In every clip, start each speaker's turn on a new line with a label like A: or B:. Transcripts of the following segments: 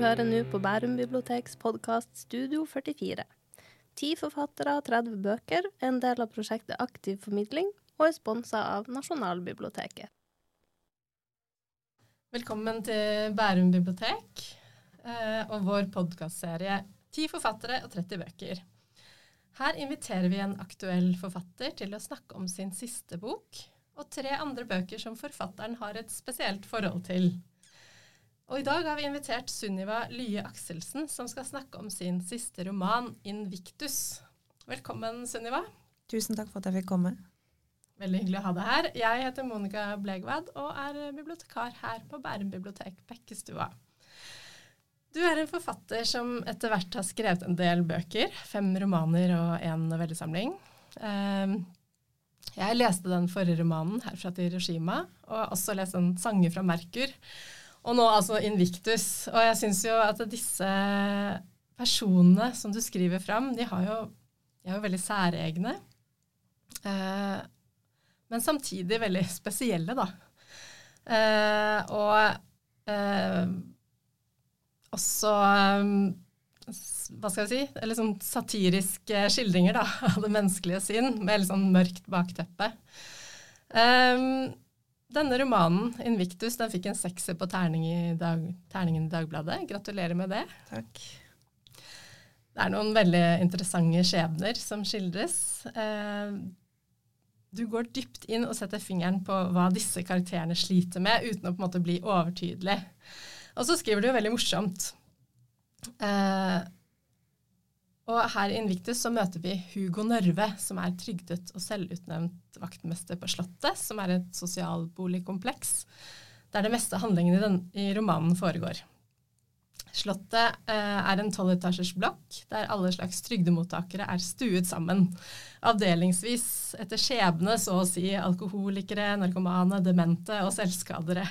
A: hører nå på Bærum biblioteks podkast Studio 44. Ti forfattere og 30 bøker er en del av prosjektet Aktiv formidling og er sponsa av Nasjonalbiblioteket.
B: Velkommen til Bærum bibliotek eh, og vår podkastserie Ti forfattere og 30 bøker. Her inviterer vi en aktuell forfatter til å snakke om sin siste bok, og tre andre bøker som forfatteren har et spesielt forhold til. Og i dag har vi invitert Sunniva Lye Akselsen, som skal snakke om sin siste roman, 'Invictus'. Velkommen, Sunniva.
C: Tusen takk for at jeg fikk komme.
B: Veldig hyggelig å ha deg her. Jeg heter Monica Blegvad og er bibliotekar her på Bærum bibliotek Bekkestua. Du er en forfatter som etter hvert har skrevet en del bøker. Fem romaner og en novellesamling. Ehm, jeg leste den forrige romanen, 'Herfra til Hiroshima', og også lest en 'Sanger fra Merkur'. Og nå altså Invictus. Og jeg syns jo at disse personene som du skriver fram, de, jo, de er jo veldig særegne. Eh, men samtidig veldig spesielle, da. Eh, og eh, også hva skal jeg si, eller sånn satiriske skildringer da, av det menneskelige sinn, med litt sånn mørkt bakteppe. Um, denne romanen, 'Invictus', den fikk en sekser på terning i dag, terningen i Dagbladet. Gratulerer med det.
C: Takk.
B: Det er noen veldig interessante skjebner som skildres. Eh, du går dypt inn og setter fingeren på hva disse karakterene sliter med, uten å på en måte bli overtydelig. Og så skriver du jo veldig morsomt. Og her i Invictus så møter vi Hugo Nørve, som er trygdet og selvutnevnt vaktmester på Slottet, som er et sosialboligkompleks der det meste handlingen i, i romanen foregår. Slottet eh, er en tolvetasjers blokk der alle slags trygdemottakere er stuet sammen. Avdelingsvis etter skjebne, så å si alkoholikere, narkomane, demente og selvskadere.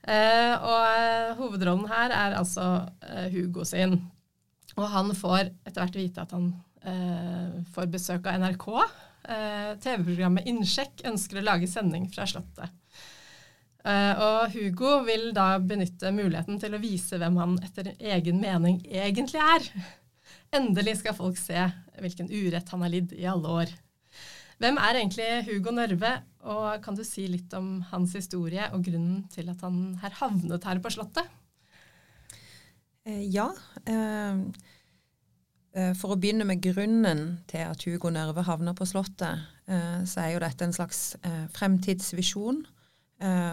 B: Eh, og eh, hovedrollen her er altså eh, Hugo sin. Og han får etter hvert vite at han eh, får besøk av NRK. Eh, TV-programmet Innsjekk ønsker å lage sending fra Slottet. Eh, og Hugo vil da benytte muligheten til å vise hvem han etter egen mening egentlig er. Endelig skal folk se hvilken urett han har lidd i alle år. Hvem er egentlig Hugo Nørve, og kan du si litt om hans historie og grunnen til at han har havnet her på Slottet?
C: Eh, ja. Eh, eh, for å begynne med grunnen til at Hugo Nerve havner på Slottet, så er jo dette en slags fremtidsvisjon.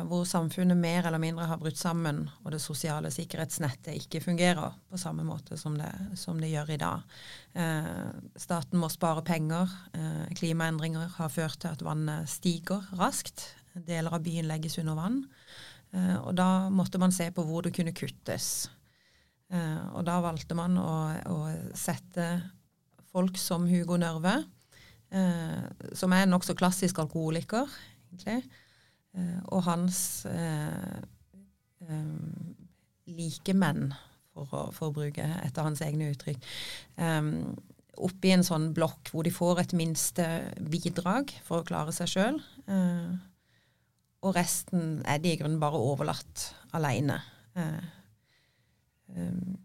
C: Hvor samfunnet mer eller mindre har brutt sammen, og det sosiale sikkerhetsnettet ikke fungerer på samme måte som det, som det gjør i dag. Staten må spare penger. Klimaendringer har ført til at vannet stiger raskt. Deler av byen legges under vann. Og da måtte man se på hvor det kunne kuttes. Eh, og da valgte man å, å, sette folk som Hugo Nørve, eh, som er en nokså klassisk alkoholiker, egentlig, eh, og hans likemenn, for for å, bruke etter hans egne uttrykk, eh, oppi en sånn blokk hvor de får et minste bidrag for å klare seg sjøl. og resten er de i grunnen bare overlatt aleine. Eh, Um,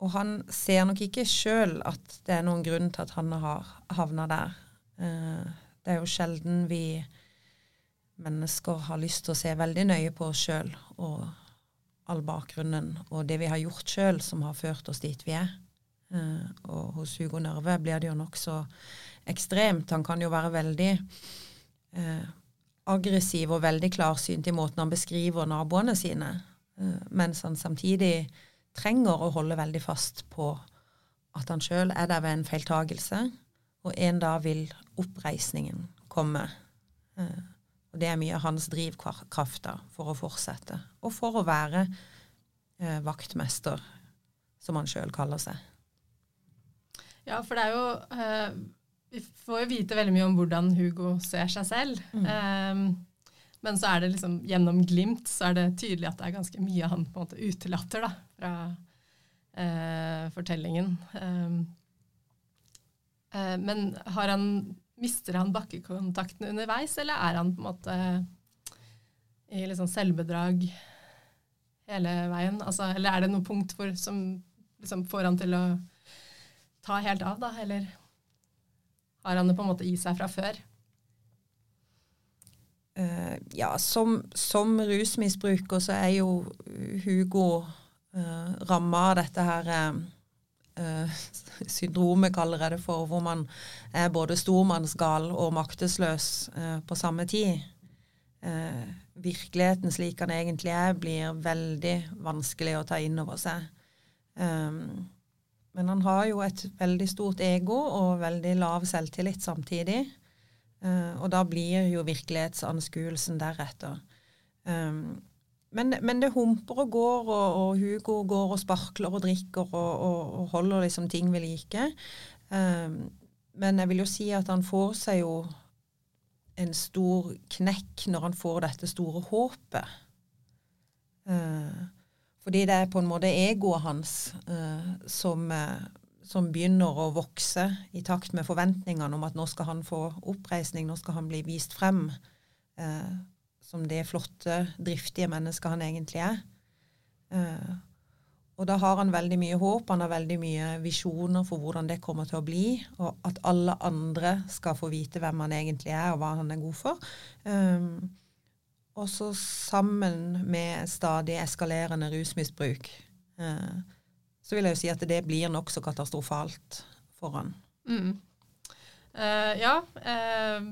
C: og han ser nok ikke sjøl at det er noen grunn til at han har havna der. Uh, det er jo sjelden vi mennesker har lyst til å se veldig nøye på oss sjøl og all bakgrunnen og det vi har gjort sjøl som har ført oss dit vi er. Uh, og hos Hugo Nørve blir det jo nokså ekstremt. Han kan jo være veldig uh, aggressiv og veldig klarsynt i måten han beskriver naboene sine, uh, mens han samtidig trenger å holde veldig fast på at han sjøl er der ved en feiltagelse, og en dag vil oppreisningen komme. Eh, og det er mye av hans drivkraft da, for å fortsette, og for å være eh, vaktmester, som han sjøl kaller seg.
B: Ja, for det er jo eh, Vi får jo vite veldig mye om hvordan Hugo ser seg selv. Mm. Eh, men så er det liksom gjennom glimt så er det tydelig at det er ganske mye han på en måte utelater da, fra eh, fortellingen. Um, eh, men har han, mister han bakkekontakten underveis, eller er han på en måte i liksom selvbedrag hele veien? Altså, eller er det noe punkt hvor, som liksom får han til å ta helt av, da? Eller har han det på en måte i seg fra før?
C: Uh, ja, som, som, rusmisbruker så er jo Hugo uh, ramma av dette her uh, syndromet, kaller jeg det for, hvor man er både stormannsgal og maktesløs uh, på samme tid. virkeligheten slik den egentlig er, blir veldig vanskelig å ta inn over seg. Um, men han har jo et veldig stort ego og veldig lav selvtillit samtidig. Uh, og da blir jo virkelighetsanskuelsen deretter. Um, men, men, det humper og går, og, og, Hugo går og sparkler og drikker og, og, og holder liksom ting ved like. Um, men jeg vil jo si at han får seg jo en stor knekk når han får dette store håpet. Uh, fordi det er på en måte egoet hans uh, som, uh, som, begynner å vokse i takt med forventningene om at nå skal han få oppreisning, nå skal han bli vist frem uh, som det flotte, driftige mennesket han egentlig er. og da har han veldig mye håp, han har veldig mye visjoner for hvordan det kommer til å bli, og at alle andre skal få vite hvem han egentlig er, og hva han er god for. Um, og så sammen med stadig eskalerende rusmisbruk, eh, så vil jeg jo si at det blir nokså katastrofalt for han.
B: Mm. Uh, ja. Uh,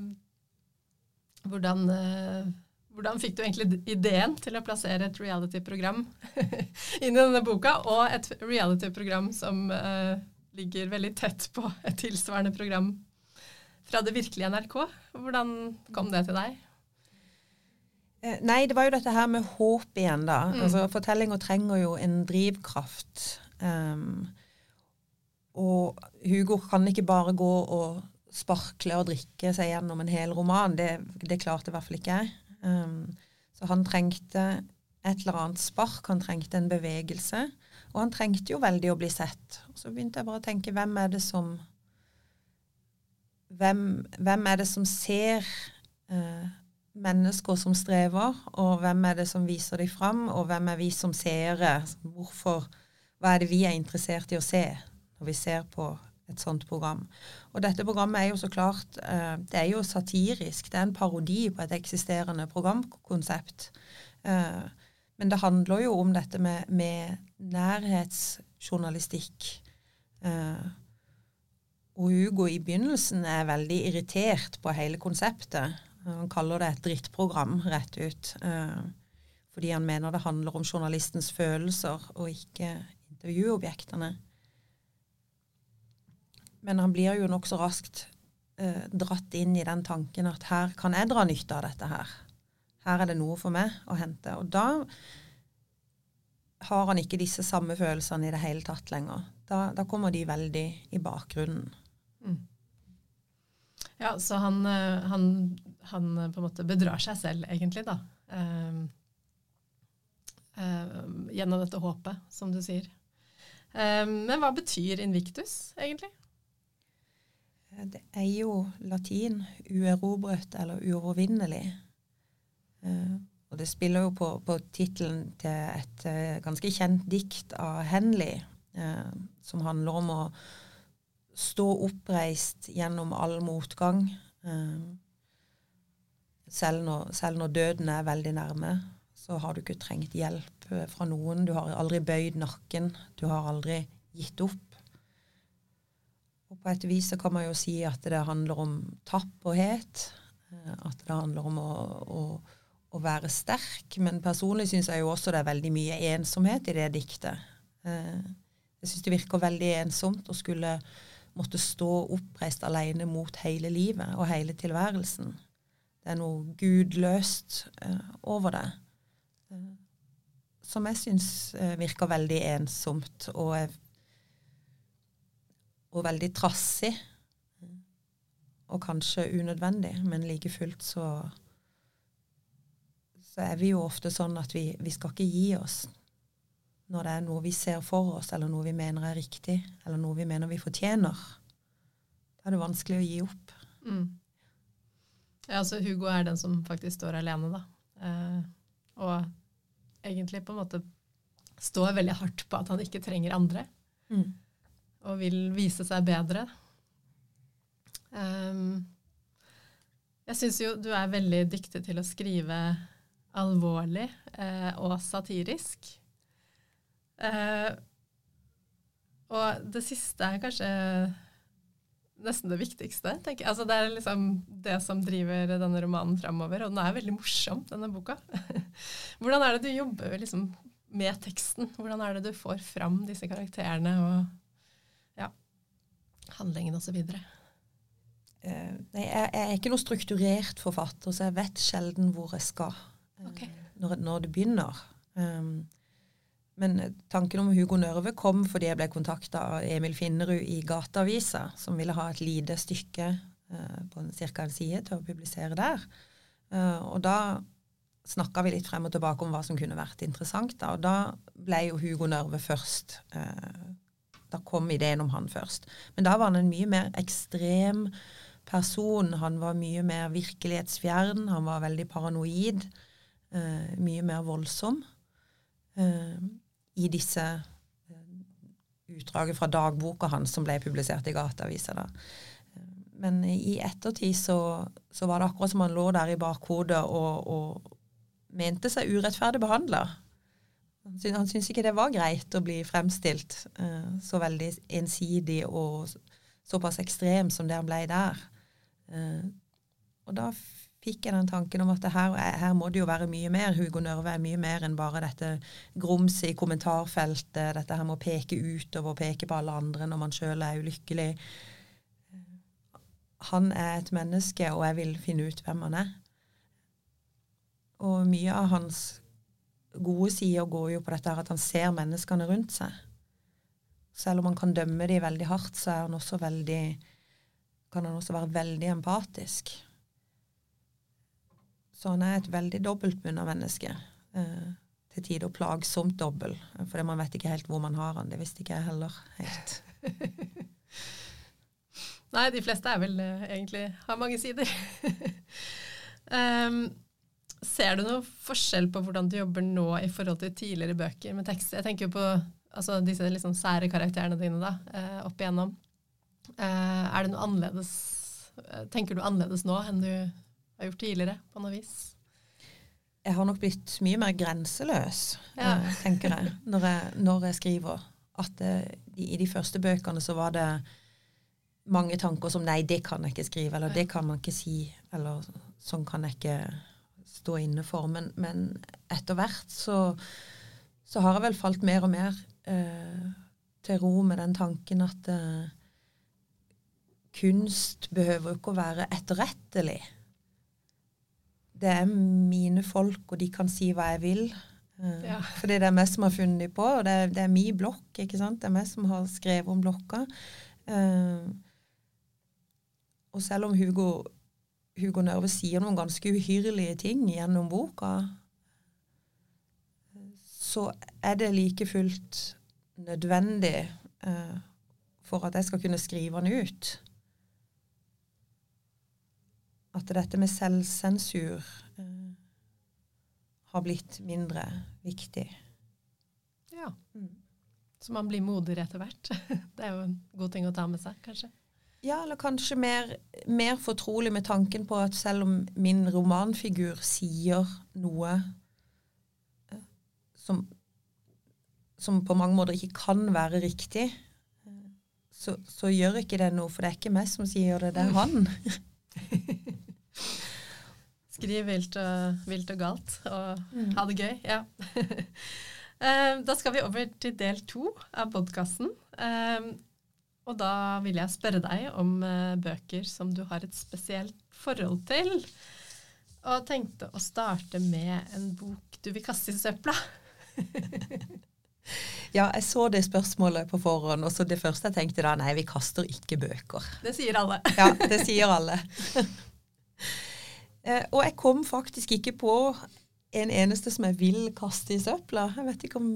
B: hvordan, uh, hvordan, fikk du egentlig ideen til å plassere et reality-program inn i denne boka, og et reality-program som ligger veldig tett på et tilsvarende program fra det virkelige NRK? Hvordan kom det til deg?
C: Eh, nei, det var jo dette her med håp igjen, da. Mm. Altså, Fortellinga trenger jo en drivkraft. Um, og Hugo kan ikke bare gå og sparkle og drikke seg gjennom en hel roman. Det, det klarte i hvert fall ikke jeg. Um, så han trengte et eller annet spark, han trengte en bevegelse. Og han trengte jo veldig å bli sett. Og så begynte jeg bare å tenke hvem er det som Hvem, hvem er det som ser uh, mennesker som strever, og hvem er det som viser dem fram, og hvem er vi som seere? Hvorfor, hva er det vi er interessert i å se når vi ser på et sånt program? Og dette programmet er jo så klart eh, Det er jo satirisk. Det er en parodi på et eksisterende programkonsept. Eh, men det handler jo om dette med, med nærhetsjournalistikk. Eh, og Hugo i begynnelsen er veldig irritert på hele konseptet. Han kaller det et drittprogram, rett ut. Fordi han mener det handler om journalistens følelser og ikke intervjuobjektene. Men han blir jo nokså raskt eh, dratt inn i den tanken at her kan jeg dra nytte av dette her. Her er det noe for meg å hente. Og da har han ikke disse samme følelsene i det hele tatt lenger. Da, da kommer de veldig i bakgrunnen. Mm.
B: Ja, så han, eh, han, han, eh, på en måte bedrar seg selv, egentlig, da. Uh, uh, gjennom dette håpet, som du sier. Uh, men hva betyr invictus, egentlig?
C: Det er jo latin 'uerobret' eller 'uovervinnelig'. og det spiller jo på, på tittelen til et ganske kjent dikt av Henley, som handler om å stå oppreist gjennom all motgang. Eh, selv når, selv når, døden er veldig nærme, så har du ikke trengt hjelp eh, fra noen. Du har aldri bøyd nakken. Du har aldri gitt opp. På et vis så kan man jo si at det handler om tapperhet. Eh, at det handler om å, å, å være sterk. Men personlig syns jeg jo også det er veldig mye ensomhet i det diktet. Jeg syns det virker veldig ensomt å skulle måtte stå oppreist alene mot hele livet og hele tilværelsen. Det er noe gudløst uh, over det. Som jeg syns virker veldig ensomt og, og veldig trassig. Og kanskje unødvendig, men like fullt så, så er vi jo ofte sånn at vi, vi skal ikke gi oss når det er noe vi ser for oss, eller noe vi mener er riktig, eller noe vi mener vi fortjener. Da er det vanskelig å gi opp. Mm.
B: Ja, altså Hugo er den som faktisk står alene, da. Eh, og egentlig på en måte står veldig hardt på at han ikke trenger andre,
C: Mm.
B: Og vil vise seg bedre. Um, jeg syns jo du er veldig dyktig til å skrive alvorlig eh, og satirisk. Eh, og det siste er kanskje nesten det viktigste. tenker jeg. Altså, det er liksom det som driver denne romanen framover, og den er veldig morsom, denne boka. Hvordan er det du jobber liksom, med teksten? Hvordan er det du får fram disse karakterene og handlingen osv.?
C: Eh, nei, jeg, jeg er ikke noe strukturert forfatter, så jeg vet sjelden hvor jeg skal okay.
B: Ok.
C: når, når det begynner. Um, men eh, tanken om Hugo Nørve kom fordi jeg ble kontakta av Emil Finnerud i Gateavisa, som ville ha et lite stykke uh, på ca. en side til å publisere der. Uh, og da snakka vi litt frem og tilbake om hva som kunne vært interessant. Da, og da ble jo Hugo Nørve først. Da kom ideen om han først. Men da var han en mye mer ekstrem person. Han var mye mer virkelighetsfjern. Han var veldig paranoid. eh, mye mer voldsom. eh, I disse eh, utdraget fra dagboka hans som ble publisert i Gateavisa. Men i ettertid så, så var det akkurat som han lå der i bakhodet og, og mente seg urettferdig behandla. Han syntes ikke det var greit å bli fremstilt uh, så veldig ensidig og såpass ekstrem som det han ble der. Uh, og da fikk jeg den tanken om at her, her må det jo være mye mer. Hugo Nørve er mye mer enn bare dette grumset i kommentarfeltet, dette her med å peke utover og peke på alle andre når man sjøl er ulykkelig. Han er et menneske, og jeg vil finne ut hvem han er. Og mye av hans gode sider går jo på dette her at han ser menneskene rundt seg. Selv om han kan dømme de veldig hardt, så er han også veldig, kan han også være veldig empatisk. Så han er et veldig dobbeltbunna menneske. Eh, til tider plagsomt dobbel. Fordi man vet ikke helt hvor man har han. Det visste ikke jeg heller helt.
B: Nei, de fleste er vel eh, egentlig har mange sider. um, ser du noe forskjell på hvordan du jobber nå i forhold til tidligere bøker med tekst? Jeg tenker jo på altså, disse sånn sære karakterene dine da, eh, opp igjennom. Eh, er det noe annerledes eh, Tenker du annerledes nå enn du har gjort tidligere, på noe vis?
C: Jeg har nok blitt mye mer grenseløs,
B: Ja.
C: eh, tenker jeg, når jeg, når jeg skriver. At i, i de første bøkene så var det mange tanker som 'nei, det kan jeg ikke skrive', eller 'det kan man ikke si', eller 'sånn kan jeg ikke stå inne for'. Men, men etter hvert så, så har jeg vel falt mer og mer eh, til ro med den tanken at eh, kunst behøver ikke å være etterrettelig. Det er mine folk, og de kan si hva jeg vil. Eh,
B: Ja.
C: Fordi det er meg som har funnet dem på, og det er, det er min blokk. ikke sant? Det er meg som har skrevet om blokka. Eh, og selv om Hugo, Hugo Nørve sier noen ganske uhyrlige ting gjennom boka, så er det like fullt nødvendig eh, for at jeg skal kunne skrive den ut. At dette med selvsensur eh, har blitt mindre viktig.
B: Ja.
C: Mm.
B: Så man blir modigere etter hvert. Det er jo en god ting å ta med seg, kanskje.
C: Ja, eller kanskje mer, mer fortrolig med tanken på at selv om min romanfigur sier noe eh, som, som på mange måter ikke kan være riktig, eh, så, så gjør ikke det noe, for det er ikke meg som sier det, det er han.
B: Skriv vilt og, vilt og galt, og
C: Mm.
B: ha det gøy. Ja. Eh, da skal vi over til del to av podkasten. Og da vil jeg spørre deg om eh, bøker som du har et spesielt forhold til. Og tenkte å starte med en bok du vil kaste i søpla.
C: Ja, jeg så det spørsmålet på forhånd, og så det første jeg tenkte da, nei, vi kaster ikke bøker.
B: Det sier alle.
C: Ja, det sier alle. Eh, og jeg kom faktisk ikke på en eneste som jeg vil kaste i søpla. Jeg vet ikke om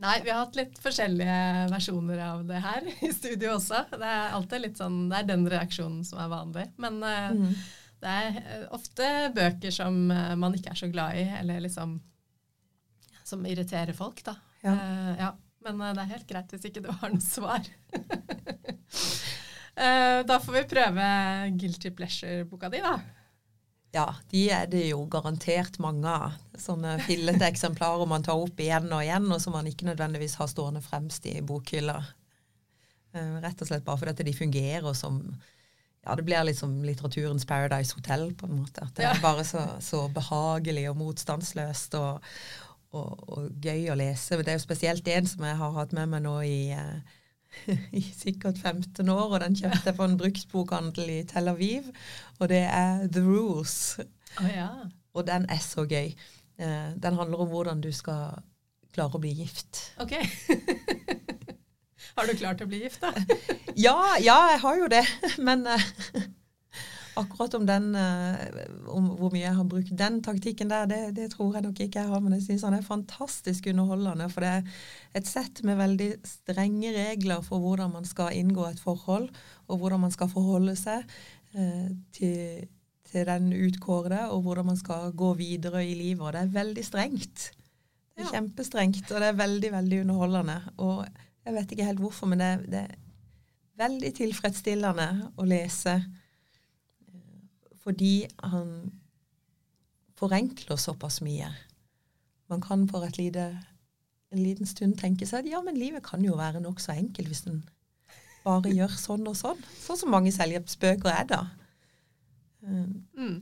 B: Nei, vi har hatt litt forskjellige versjoner av det her i studio også. Det er alltid litt sånn, det er den reaksjonen som er vanlig. Men eh,
C: mm.
B: det er eh, ofte bøker som eh, man ikke er så glad i, eller liksom som irriterer folk, da.
C: Ja.
B: Uh, ja. Men det er helt greit hvis ikke du har noe svar. uh, da får vi prøve Guilty Pleasure-boka di, da.
C: Ja, de er det jo garantert mange av. Sånne fillete eksemplarer man tar opp igjen og igjen, og som man ikke nødvendigvis har stående fremst i bokhylla. Eh, Rett og slett bare fordi de fungerer som Ja, det blir liksom litteraturens Paradise Hotel, på en måte. At det
B: Ja.
C: er bare så, så behagelig og motstandsløst og, og, og gøy å lese. Det er jo spesielt en som jeg har hatt med meg nå i eh, i sikkert 15 år, og den kjøpte jeg på en bruktbokhandel i Tel Aviv. Og det er The Rules.
B: Å ja.
C: Og den er så gøy. Eh, den handler om hvordan du skal klare å bli gift.
B: Ok. har du klart å bli gift, da?
C: Ja, ja, jeg har jo det. Men eh, akkurat om den eh, om hvor mye jeg har brukt den taktikken der, det, det tror jeg nok ikke jeg har. Men jeg syns han er fantastisk underholdende. For det er et sett med veldig strenge regler for hvordan man skal inngå et forhold, og hvordan man skal forholde seg eh, til, til den utkårede, og hvordan man skal gå videre i livet. Og det er veldig strengt. Det er
B: Ja.
C: kjempestrengt, og det er veldig, veldig underholdende. Og jeg vet ikke helt hvorfor, men det, det er veldig tilfredsstillende å lese. Fordi han forenkler såpass mye. Man kan for et lite, en liten stund tenke seg at ja, men livet kan jo være nokså enkelt hvis en bare gjør sånn og sånn. Sånn som mange selvhjelpsbøker er, da.
B: Mm.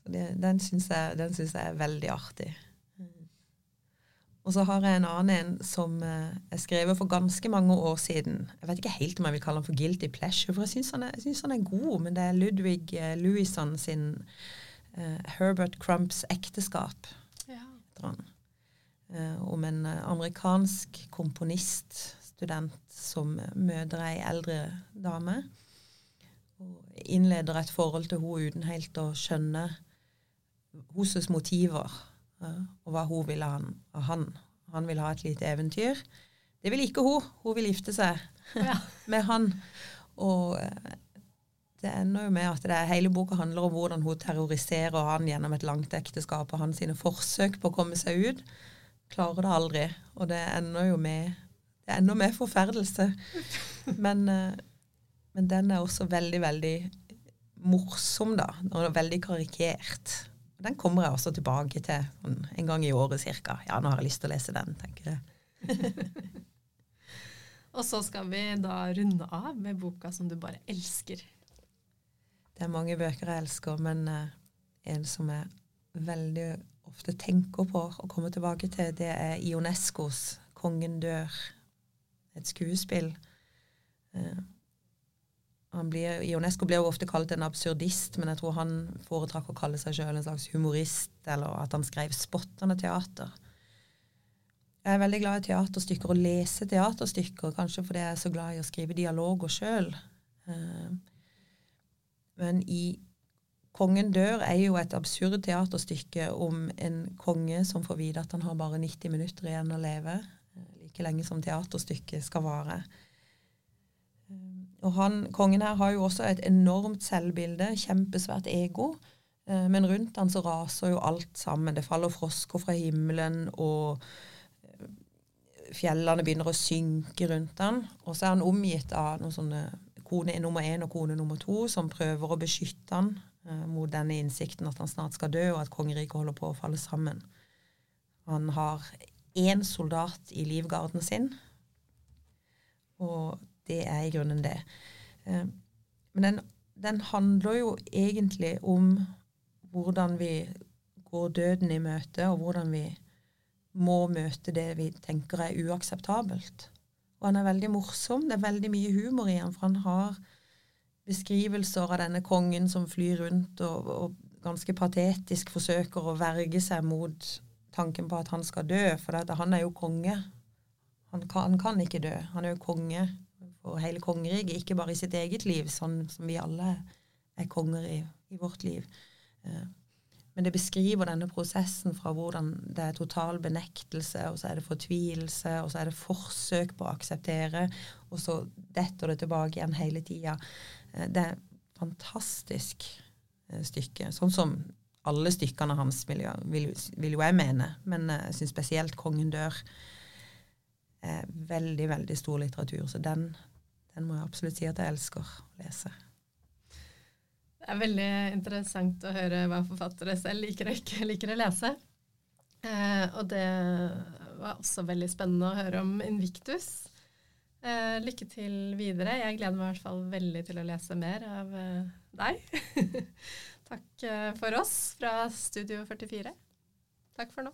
C: så det, den syns jeg, jeg er veldig artig. Og så har jeg en annen en som eh, er skrevet for ganske mange år siden. Jeg vet ikke helt om jeg vil kalle han for Guilty Pleasure, for jeg syns han, han er god. Men det er Ludvig eh, sin eh, Herbert Crumps ekteskap.
B: Ja.
C: Eh, om en eh, amerikansk komponiststudent som møter ei eldre dame. Og innleder et forhold til henne uten helt å skjønne hennes motiver. Eh, og hva hun vil ha han- av han. Han vil ha et lite eventyr. Det vil ikke hun. Hun vil gifte seg
B: Ja.
C: med han. Og eh, det ender jo med at det hele boka handler om hvordan hun terroriserer han gjennom et langt ekteskap, og hans sine forsøk på å komme seg ut. Klarer det aldri. Og det ender jo med det ender med forferdelse. Men, eh, men den er også veldig, veldig morsom, da. Og veldig karikert. Den kommer jeg også tilbake til sånn en gang i året cirka. Ja, nå har jeg lyst til å lese den, tenker jeg.
B: Og så skal vi da runde av med boka som du bare elsker.
C: Det er mange bøker jeg elsker, men eh, en som jeg veldig ofte tenker på og kommer tilbake til, det er Ionescos 'Kongen dør'. Et skuespill. Eh, blir, Ionesco blir jo ofte kalt en absurdist, men jeg tror han foretrakk å kalle seg sjøl en slags humorist, eller at han skrev spottende teater. Jeg er veldig glad i teaterstykker og lese teaterstykker, kanskje fordi jeg er så glad i å skrive dialoger sjøl. Eh, men i 'Kongen dør' er jo et absurd teaterstykke om en konge som får vite at han har bare 90 minutter igjen å leve, eh, like lenge som teaterstykket skal vare. Og han, Kongen her har jo også et enormt selvbilde, kjempesvært ego, eh, men rundt han så raser jo alt sammen. Det faller frosker fra himmelen, og eh, fjellene begynner å synke rundt han. Og så er han omgitt av noen sånne kone nummer én og kone nummer to som prøver å beskytte han eh, mot denne innsikten at han snart skal dø, og at kongeriket holder på å falle sammen. Han har én soldat i livgarden sin, og det er i grunnen det. Eh, men den, den handler jo egentlig om hvordan vi går døden i møte, og hvordan vi må møte det vi tenker er uakseptabelt. Og han er veldig morsom. Det er veldig mye humor i han, for han har beskrivelser av denne kongen som flyr rundt og, og ganske patetisk forsøker å verge seg mot tanken på at han skal dø, for han er jo konge. Han kan, han kan ikke dø. Han er jo konge for hele kongeriket, ikke bare i sitt eget liv, sånn som vi alle er konger i, i vårt liv. Eh, Men det beskriver denne prosessen fra hvordan det er total benektelse, og så er det fortvilelse, og så er det forsøk på å akseptere, og så detter det tilbake igjen hele tida. Det er et fantastisk eh, stykke. Sånn som alle stykkene hans, vil vil, vil jo jeg mene. Men eh, jeg syns spesielt 'Kongen dør' er veldig, veldig stor litteratur. Så den, den må jeg absolutt si at jeg elsker å lese.
B: Det er veldig interessant å høre hva forfattere selv liker og ikke liker å lese. Eh, og det var også veldig spennende å høre om Invictus. Eh, lykke til videre. Jeg gleder meg i hvert fall veldig til å lese mer av eh, deg. Takk eh, for oss fra Studio 44. Takk for nå.